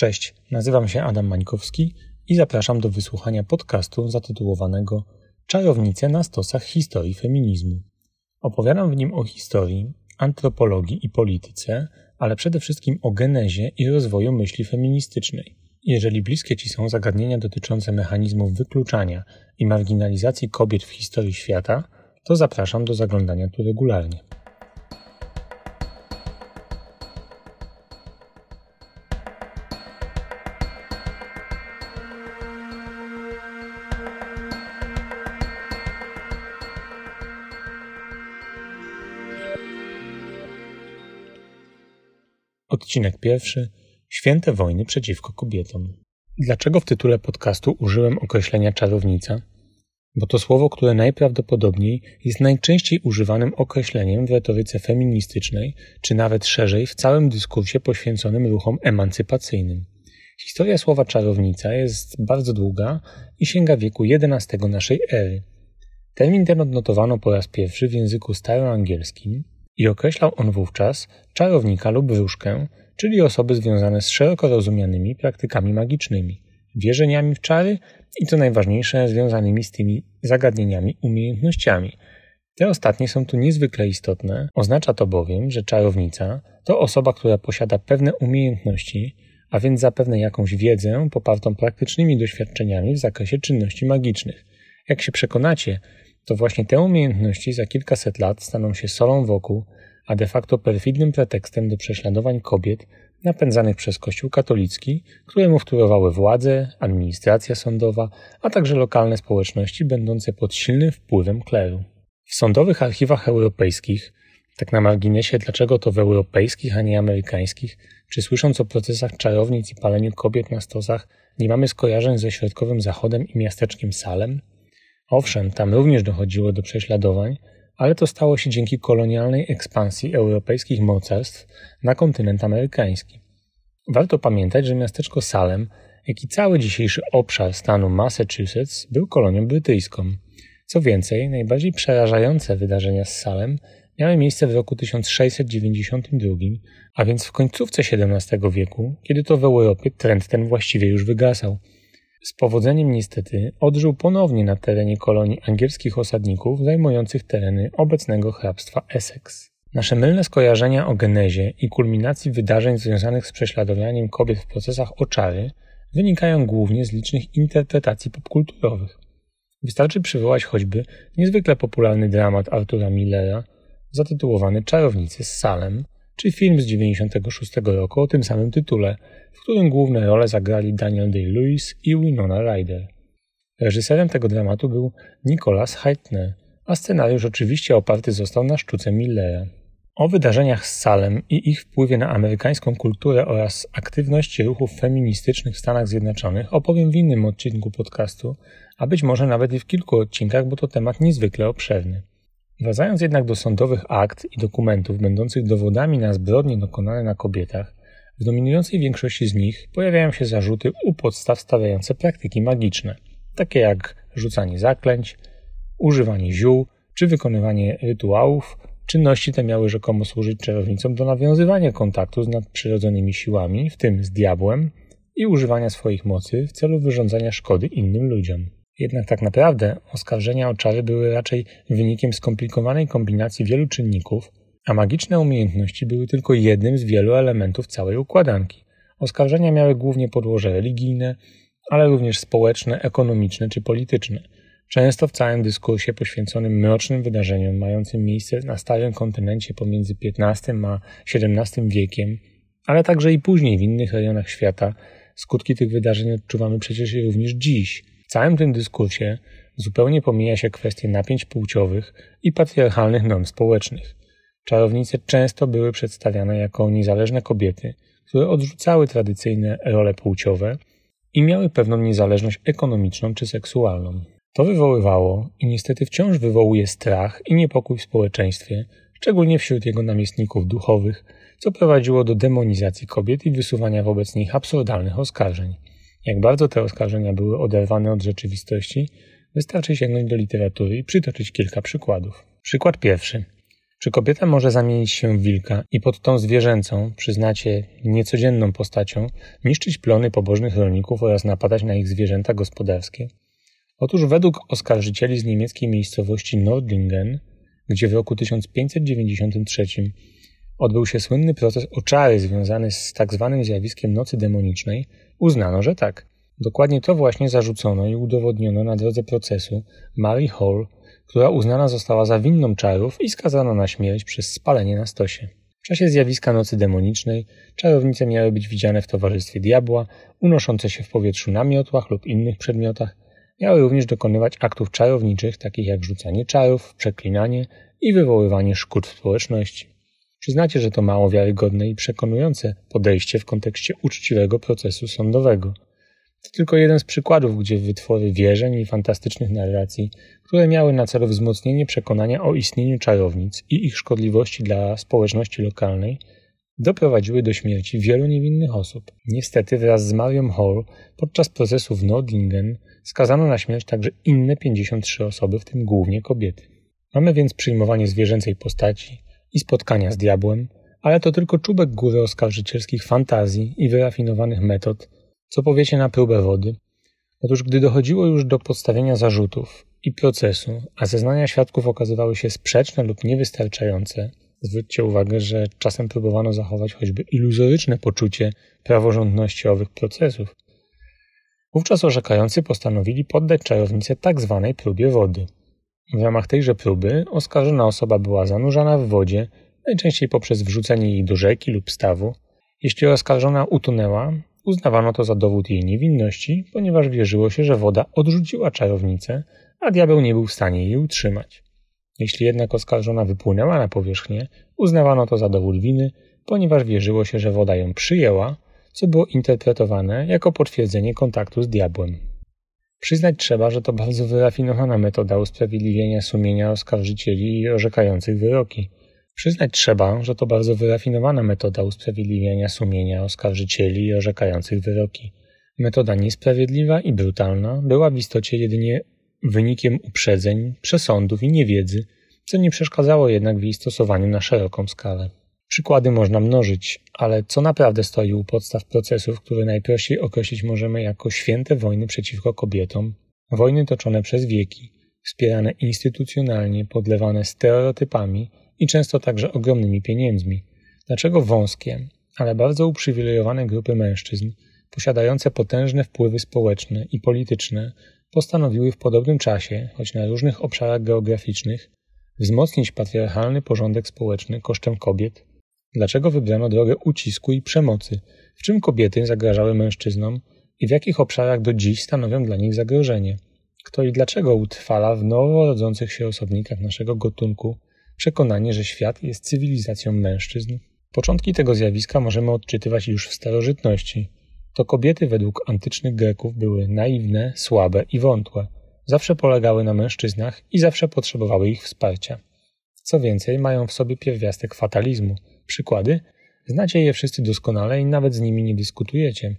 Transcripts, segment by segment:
Cześć, nazywam się Adam Mańkowski i zapraszam do wysłuchania podcastu zatytułowanego Czarownice na stosach historii feminizmu. Opowiadam w nim o historii, antropologii i polityce, ale przede wszystkim o genezie i rozwoju myśli feministycznej. Jeżeli bliskie Ci są zagadnienia dotyczące mechanizmów wykluczania i marginalizacji kobiet w historii świata, to zapraszam do zaglądania tu regularnie. Odcinek pierwszy. Święte wojny przeciwko kobietom. Dlaczego w tytule podcastu użyłem określenia czarownica? Bo to słowo, które najprawdopodobniej jest najczęściej używanym określeniem w retoryce feministycznej, czy nawet szerzej w całym dyskursie poświęconym ruchom emancypacyjnym. Historia słowa czarownica jest bardzo długa i sięga wieku XI naszej ery. Termin ten odnotowano po raz pierwszy w języku staroangielskim i określał on wówczas czarownika lub wróżkę, czyli osoby związane z szeroko rozumianymi praktykami magicznymi, wierzeniami w czary i co najważniejsze, związanymi z tymi zagadnieniami umiejętnościami. Te ostatnie są tu niezwykle istotne. Oznacza to bowiem, że czarownica to osoba, która posiada pewne umiejętności, a więc zapewne jakąś wiedzę popartą praktycznymi doświadczeniami w zakresie czynności magicznych. Jak się przekonacie, to właśnie te umiejętności za kilkaset lat staną się solą wokół, a de facto perfidnym pretekstem do prześladowań kobiet napędzanych przez Kościół katolicki, któremu wtórowały władze, administracja sądowa, a także lokalne społeczności będące pod silnym wpływem kleru. W sądowych archiwach europejskich, tak na marginesie dlaczego to w europejskich, a nie amerykańskich, czy słysząc o procesach czarownic i paleniu kobiet na stosach, nie mamy skojarzeń ze środkowym zachodem i miasteczkiem Salem? Owszem, tam również dochodziło do prześladowań, ale to stało się dzięki kolonialnej ekspansji europejskich mocarstw na kontynent amerykański. Warto pamiętać, że miasteczko Salem, jak i cały dzisiejszy obszar stanu Massachusetts był kolonią brytyjską. Co więcej, najbardziej przerażające wydarzenia z Salem miały miejsce w roku 1692, a więc w końcówce XVII wieku, kiedy to w Europie trend ten właściwie już wygasał. Z powodzeniem niestety odżył ponownie na terenie kolonii angielskich osadników zajmujących tereny obecnego hrabstwa Essex. Nasze mylne skojarzenia o genezie i kulminacji wydarzeń związanych z prześladowaniem kobiet w procesach oczary wynikają głównie z licznych interpretacji popkulturowych. Wystarczy przywołać choćby niezwykle popularny dramat Artura Millera zatytułowany Czarownicy z Salem, czy film z 1996 roku o tym samym tytule, w którym główne role zagrali Daniel Day-Lewis i Winona Ryder. Reżyserem tego dramatu był Nicholas Heitner, a scenariusz oczywiście oparty został na sztuce Millera. O wydarzeniach z Salem i ich wpływie na amerykańską kulturę oraz aktywności ruchów feministycznych w Stanach Zjednoczonych opowiem w innym odcinku podcastu, a być może nawet i w kilku odcinkach, bo to temat niezwykle obszerny. Wracając jednak do sądowych akt i dokumentów będących dowodami na zbrodnie dokonane na kobietach, w dominującej większości z nich pojawiają się zarzuty u podstaw stawiające praktyki magiczne, takie jak rzucanie zaklęć, używanie ziół czy wykonywanie rytuałów. Czynności te miały rzekomo służyć czarownicom do nawiązywania kontaktu z nadprzyrodzonymi siłami, w tym z diabłem, i używania swoich mocy w celu wyrządzania szkody innym ludziom. Jednak tak naprawdę oskarżenia o czary były raczej wynikiem skomplikowanej kombinacji wielu czynników, a magiczne umiejętności były tylko jednym z wielu elementów całej układanki. Oskarżenia miały głównie podłoże religijne, ale również społeczne, ekonomiczne czy polityczne. Często w całym dyskursie poświęconym mrocznym wydarzeniom mającym miejsce na starym kontynencie pomiędzy XV a XVII wiekiem, ale także i później w innych rejonach świata, skutki tych wydarzeń odczuwamy przecież również dziś – całym tym dyskursie zupełnie pomija się kwestie napięć płciowych i patriarchalnych norm społecznych. Czarownice często były przedstawiane jako niezależne kobiety, które odrzucały tradycyjne role płciowe i miały pewną niezależność ekonomiczną czy seksualną. To wywoływało i niestety wciąż wywołuje strach i niepokój w społeczeństwie, szczególnie wśród jego namiestników duchowych, co prowadziło do demonizacji kobiet i wysuwania wobec nich absurdalnych oskarżeń. Jak bardzo te oskarżenia były oderwane od rzeczywistości, wystarczy sięgnąć do literatury i przytoczyć kilka przykładów. Przykład pierwszy. Czy kobieta może zamienić się w wilka i pod tą zwierzęcą, przyznacie, niecodzienną postacią, niszczyć plony pobożnych rolników oraz napadać na ich zwierzęta gospodarskie? Otóż według oskarżycieli z niemieckiej miejscowości Nordlingen, gdzie w roku 1593 odbył się słynny proces oczary związany z tak zwanym zjawiskiem nocy demonicznej, uznano, że tak. Dokładnie to właśnie zarzucono i udowodniono na drodze procesu Mary Hall, która uznana została za winną czarów i skazana na śmierć przez spalenie na stosie. W czasie zjawiska nocy demonicznej czarownice miały być widziane w towarzystwie diabła, unoszące się w powietrzu na miotłach lub innych przedmiotach, miały również dokonywać aktów czarowniczych, takich jak rzucanie czarów, przeklinanie i wywoływanie szkód w społeczności. Przyznacie, że to mało wiarygodne i przekonujące podejście w kontekście uczciwego procesu sądowego. To tylko jeden z przykładów, gdzie wytwory wierzeń i fantastycznych narracji, które miały na celu wzmocnienie przekonania o istnieniu czarownic i ich szkodliwości dla społeczności lokalnej, doprowadziły do śmierci wielu niewinnych osób. Niestety wraz z Marią Hall podczas procesu w Nordlingen skazano na śmierć także inne 53 osoby, w tym głównie kobiety. Mamy więc przyjmowanie zwierzęcej postaci i spotkania z diabłem, ale to tylko czubek góry oskarżycielskich fantazji i wyrafinowanych metod, co powiecie na próbę wody? Otóż gdy dochodziło już do podstawienia zarzutów i procesu, a zeznania świadków okazywały się sprzeczne lub niewystarczające, zwróćcie uwagę, że czasem próbowano zachować choćby iluzoryczne poczucie praworządności owych procesów. Wówczas orzekający postanowili poddać czarownicę tak zwanej próbie wody. W ramach tejże próby oskarżona osoba była zanurzana w wodzie, najczęściej poprzez wrzucenie jej do rzeki lub stawu. Jeśli oskarżona utonęła, Uznawano to za dowód jej niewinności, ponieważ wierzyło się, że woda odrzuciła czarownicę, a diabeł nie był w stanie jej utrzymać. Jeśli jednak oskarżona wypłynęła na powierzchnię, uznawano to za dowód winy, ponieważ wierzyło się, że woda ją przyjęła, co było interpretowane jako potwierdzenie kontaktu z diabłem. Przyznać trzeba, że to bardzo wyrafinowana metoda usprawiedliwienia sumienia oskarżycieli orzekających wyroki. Przyznać trzeba, że to bardzo wyrafinowana metoda usprawiedliwiania sumienia oskarżycieli i orzekających wyroki. Metoda niesprawiedliwa i brutalna była w istocie jedynie wynikiem uprzedzeń, przesądów i niewiedzy, co nie przeszkadzało jednak w jej stosowaniu na szeroką skalę. Przykłady można mnożyć, ale co naprawdę stoi u podstaw procesów, które najprościej określić możemy jako święte wojny przeciwko kobietom, wojny toczone przez wieki, wspierane instytucjonalnie, podlewane stereotypami, i często także ogromnymi pieniędzmi. Dlaczego wąskie, ale bardzo uprzywilejowane grupy mężczyzn, posiadające potężne wpływy społeczne i polityczne, postanowiły w podobnym czasie, choć na różnych obszarach geograficznych, wzmocnić patriarchalny porządek społeczny kosztem kobiet? Dlaczego wybrano drogę ucisku i przemocy? W czym kobiety zagrażały mężczyznom i w jakich obszarach do dziś stanowią dla nich zagrożenie? Kto i dlaczego utrwala w nowo rodzących się osobnikach naszego gatunku przekonanie, że świat jest cywilizacją mężczyzn. Początki tego zjawiska możemy odczytywać już w starożytności. To kobiety według antycznych Greków były naiwne, słabe i wątłe. Zawsze polegały na mężczyznach i zawsze potrzebowały ich wsparcia. Co więcej, mają w sobie pierwiastek fatalizmu. Przykłady? Znacie je wszyscy doskonale i nawet z nimi nie dyskutujecie.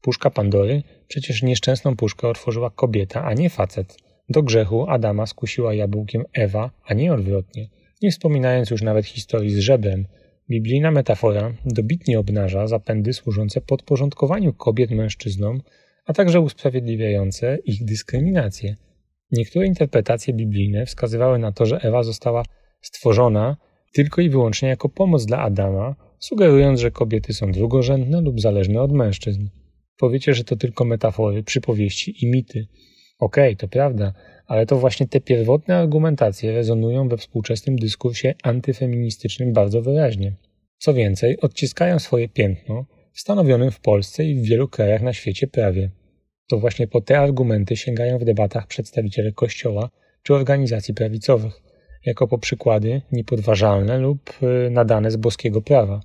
Puszka Pandory? Przecież nieszczęsną puszkę otworzyła kobieta, a nie facet. Do grzechu Adama skusiła jabłkiem Ewa, a nie odwrotnie. Nie wspominając już nawet historii z żebrem, biblijna metafora dobitnie obnaża zapędy służące podporządkowaniu kobiet mężczyznom, a także usprawiedliwiające ich dyskryminację. Niektóre interpretacje biblijne wskazywały na to, że Ewa została stworzona tylko i wyłącznie jako pomoc dla Adama, sugerując, że kobiety są drugorzędne lub zależne od mężczyzn. Powiecie, że to tylko metafory, przypowieści i mity. Okej, okay, to prawda, ale to właśnie te pierwotne argumentacje rezonują we współczesnym dyskursie antyfeministycznym bardzo wyraźnie. Co więcej, odciskają swoje piętno w stanowionym w Polsce i w wielu krajach na świecie prawie. To właśnie po te argumenty sięgają w debatach przedstawiciele Kościoła czy organizacji prawicowych, jako po przykłady niepodważalne lub y, nadane z boskiego prawa.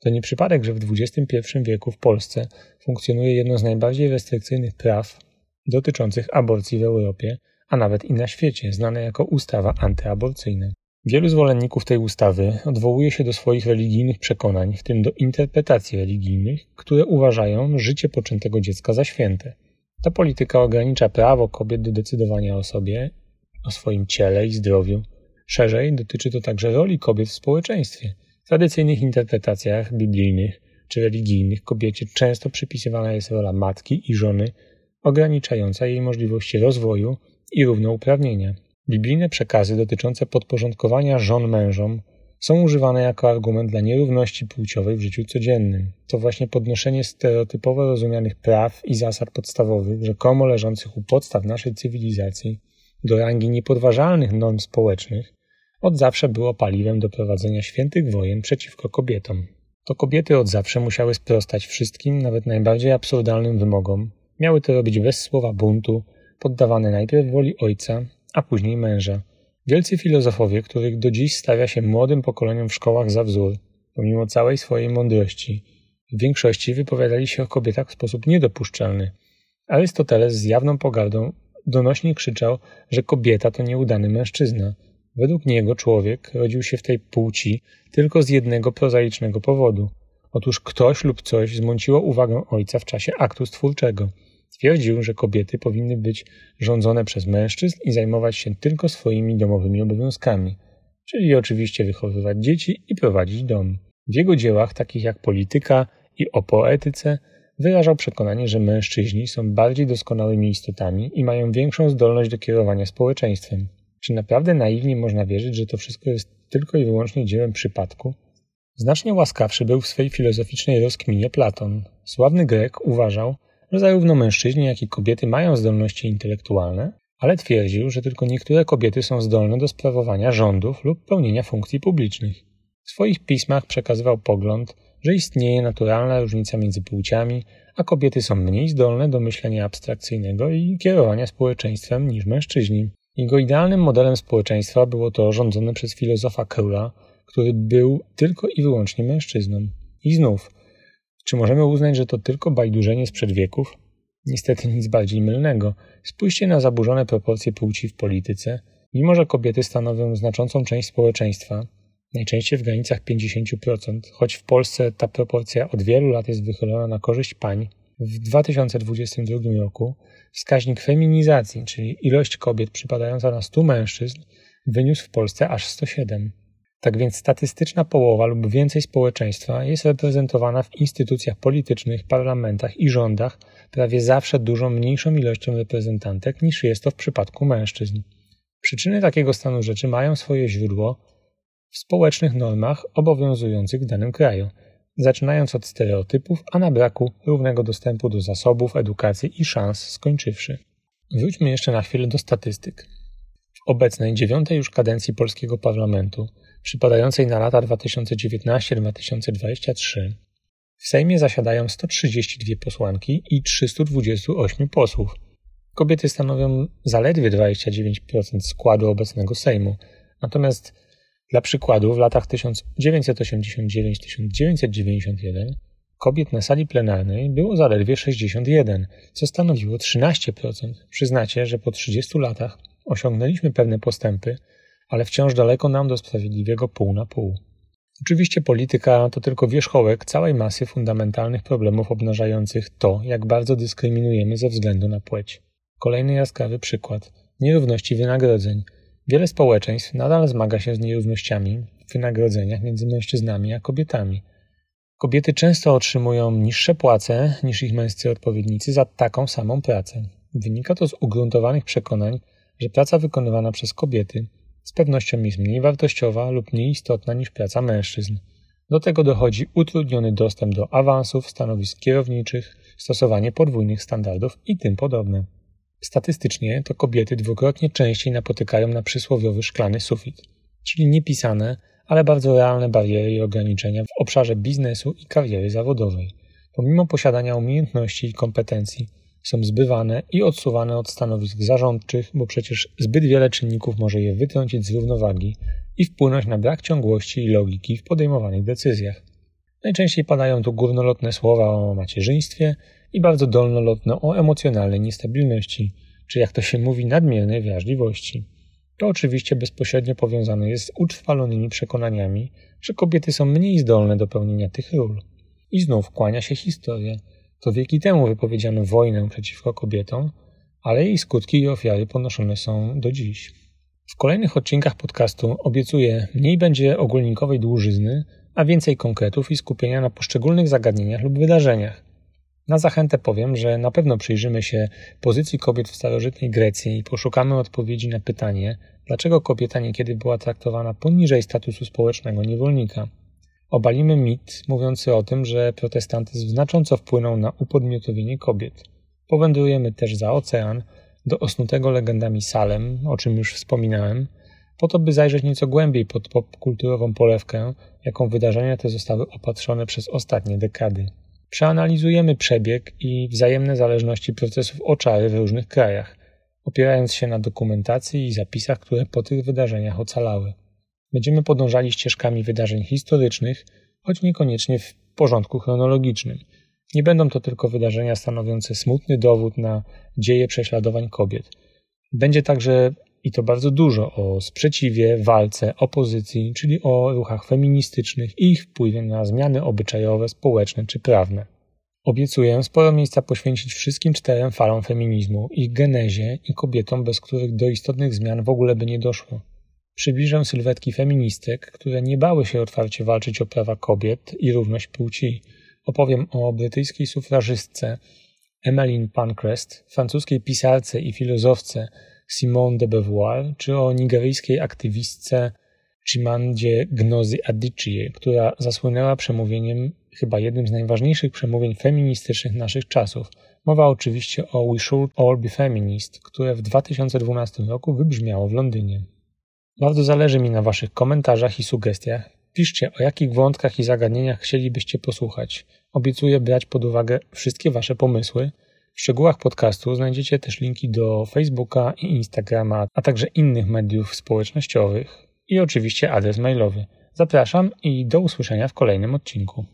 To nie przypadek, że w XXI wieku w Polsce funkcjonuje jedno z najbardziej restrykcyjnych praw dotyczących aborcji w Europie, a nawet i na świecie, znane jako ustawa antyaborcyjna. Wielu zwolenników tej ustawy odwołuje się do swoich religijnych przekonań, w tym do interpretacji religijnych, które uważają życie poczętego dziecka za święte. Ta polityka ogranicza prawo kobiet do decydowania o sobie, o swoim ciele i zdrowiu, Szerzej dotyczy to także roli kobiet w społeczeństwie. W tradycyjnych interpretacjach biblijnych czy religijnych kobiecie często przypisywana jest rola matki i żony, ograniczająca jej możliwości rozwoju i równouprawnienia. Biblijne przekazy dotyczące podporządkowania żon mężom są używane jako argument dla nierówności płciowej w życiu codziennym. To właśnie podnoszenie stereotypowo rozumianych praw i zasad podstawowych, rzekomo leżących u podstaw naszej cywilizacji, do rangi niepodważalnych norm społecznych, od zawsze było paliwem do prowadzenia świętych wojen przeciwko kobietom. To kobiety od zawsze musiały sprostać wszystkim, nawet najbardziej absurdalnym wymogom. Miały to robić bez słowa buntu, poddawane najpierw woli ojca, a później męża. Wielcy filozofowie, których do dziś stawia się młodym pokoleniom w szkołach za wzór, pomimo całej swojej mądrości, w większości wypowiadali się o kobietach w sposób niedopuszczalny. Arystoteles z jawną pogardą donośnie krzyczał, że kobieta to nieudany mężczyzna. Według niego człowiek rodził się w tej płci tylko z jednego prozaicznego powodu. Otóż ktoś lub coś zmąciło uwagę ojca w czasie aktu stwórczego – Twierdził, że kobiety powinny być rządzone przez mężczyzn i zajmować się tylko swoimi domowymi obowiązkami, czyli oczywiście wychowywać dzieci i prowadzić dom. W jego dziełach, takich jak Polityka i o poetyce, wyrażał przekonanie, że mężczyźni są bardziej doskonałymi istotami i mają większą zdolność do kierowania społeczeństwem. Czy naprawdę naiwnie można wierzyć, że to wszystko jest tylko i wyłącznie dziełem przypadku? Znacznie łaskawszy był w swej filozoficznej rozkminie Platon. Sławny Grek uważał, że zarówno mężczyźni, jak i kobiety mają zdolności intelektualne, ale twierdził, że tylko niektóre kobiety są zdolne do sprawowania rządów lub pełnienia funkcji publicznych. W swoich pismach przekazywał pogląd, że istnieje naturalna różnica między płciami, a kobiety są mniej zdolne do myślenia abstrakcyjnego i kierowania społeczeństwem niż mężczyźni. Jego idealnym modelem społeczeństwa było to rządzone przez filozofa Króla, który był tylko i wyłącznie mężczyzną. I znów, czy możemy uznać, że to tylko bajdurzenie sprzed wieków? Niestety nic bardziej mylnego. Spójrzcie na zaburzone proporcje płci w polityce. Mimo, że kobiety stanowią znaczącą część społeczeństwa, najczęściej w granicach 50%, choć w Polsce ta proporcja od wielu lat jest wychylona na korzyść pań, w 2022 roku wskaźnik feminizacji, czyli ilość kobiet przypadająca na 100 mężczyzn, wyniósł w Polsce aż 107. Tak więc statystyczna połowa lub więcej społeczeństwa jest reprezentowana w instytucjach politycznych, parlamentach i rządach prawie zawsze dużo mniejszą ilością reprezentantek niż jest to w przypadku mężczyzn. Przyczyny takiego stanu rzeczy mają swoje źródło w społecznych normach obowiązujących w danym kraju, zaczynając od stereotypów, a na braku równego dostępu do zasobów, edukacji i szans skończywszy. Wróćmy jeszcze na chwilę do statystyk. W obecnej dziewiątej już kadencji polskiego parlamentu przypadającej na lata 2019-2023 w Sejmie zasiadają 132 posłanki i 328 posłów. Kobiety stanowią zaledwie 29% składu obecnego Sejmu, natomiast dla przykładu w latach 1989-1991 kobiet na sali plenarnej było zaledwie 61, co stanowiło 13%. Przyznacie, że po 30 latach osiągnęliśmy pewne postępy, ale wciąż daleko nam do sprawiedliwego pół na pół. Oczywiście polityka to tylko wierzchołek całej masy fundamentalnych problemów obnażających to, jak bardzo dyskryminujemy ze względu na płeć. Kolejny jaskrawy przykład nierówności wynagrodzeń. Wiele społeczeństw nadal zmaga się z nierównościami w wynagrodzeniach między mężczyznami a kobietami. Kobiety często otrzymują niższe płace niż ich męscy odpowiednicy za taką samą pracę. Wynika to z ugruntowanych przekonań, że praca wykonywana przez kobiety z pewnością jest mniej wartościowa lub mniej istotna niż praca mężczyzn. Do tego dochodzi utrudniony dostęp do awansów, stanowisk kierowniczych, stosowanie podwójnych standardów i tym podobne. Statystycznie to kobiety dwukrotnie częściej napotykają na przysłowiowy szklany sufit, czyli niepisane, ale bardzo realne bariery i ograniczenia w obszarze biznesu i kariery zawodowej. Pomimo posiadania umiejętności i kompetencji, są zbywane i odsuwane od stanowisk zarządczych, bo przecież zbyt wiele czynników może je wytrącić z równowagi i wpłynąć na brak ciągłości i logiki w podejmowanych decyzjach. Najczęściej padają tu górnolotne słowa o macierzyństwie i bardzo dolnolotne o emocjonalnej niestabilności, czy jak to się mówi, nadmiernej wrażliwości. To oczywiście bezpośrednio powiązane jest z utrwalonymi przekonaniami, że kobiety są mniej zdolne do pełnienia tych ról. I znów kłania się historia, to wieki temu wypowiedziano wojnę przeciwko kobietom, ale jej skutki i ofiary ponoszone są do dziś. W kolejnych odcinkach podcastu obiecuję mniej będzie ogólnikowej dłużyzny, a więcej konkretów i skupienia na poszczególnych zagadnieniach lub wydarzeniach. Na zachętę powiem, że na pewno przyjrzymy się pozycji kobiet w starożytnej Grecji i poszukamy odpowiedzi na pytanie, dlaczego kobieta niekiedy była traktowana poniżej statusu społecznego niewolnika. Obalimy mit mówiący o tym, że protestantyzm znacząco wpłynął na upodmiotowienie kobiet. Powędrujemy też za ocean do osnutego legendami Salem, o czym już wspominałem, po to by zajrzeć nieco głębiej pod popkulturową polewkę, jaką wydarzenia te zostały opatrzone przez ostatnie dekady. Przeanalizujemy przebieg i wzajemne zależności procesów oczary w różnych krajach, opierając się na dokumentacji i zapisach, które po tych wydarzeniach ocalały. Będziemy podążali ścieżkami wydarzeń historycznych, choć niekoniecznie w porządku chronologicznym. Nie będą to tylko wydarzenia stanowiące smutny dowód na dzieje prześladowań kobiet. Będzie także i to bardzo dużo o sprzeciwie, walce, opozycji, czyli o ruchach feministycznych i ich wpływie na zmiany obyczajowe, społeczne czy prawne. Obiecuję sporo miejsca poświęcić wszystkim czterem falom feminizmu, ich genezie i kobietom, bez których do istotnych zmian w ogóle by nie doszło. Przybliżę sylwetki feministek, które nie bały się otwarcie walczyć o prawa kobiet i równość płci. Opowiem o brytyjskiej sufrażystce Emmeline Pancrest, francuskiej pisarce i filozofce Simone de Beauvoir, czy o nigeryjskiej aktywistce Chimandzie Gnozy Adichie, która zasłynęła przemówieniem, chyba jednym z najważniejszych przemówień feministycznych naszych czasów. Mowa oczywiście o We Should All Be Feminist, które w 2012 roku wybrzmiało w Londynie. Bardzo zależy mi na Waszych komentarzach i sugestiach. Piszcie, o jakich wątkach i zagadnieniach chcielibyście posłuchać. Obiecuję brać pod uwagę wszystkie Wasze pomysły. W szczegółach podcastu znajdziecie też linki do Facebooka i Instagrama, a także innych mediów społecznościowych i oczywiście adres mailowy. Zapraszam i do usłyszenia w kolejnym odcinku.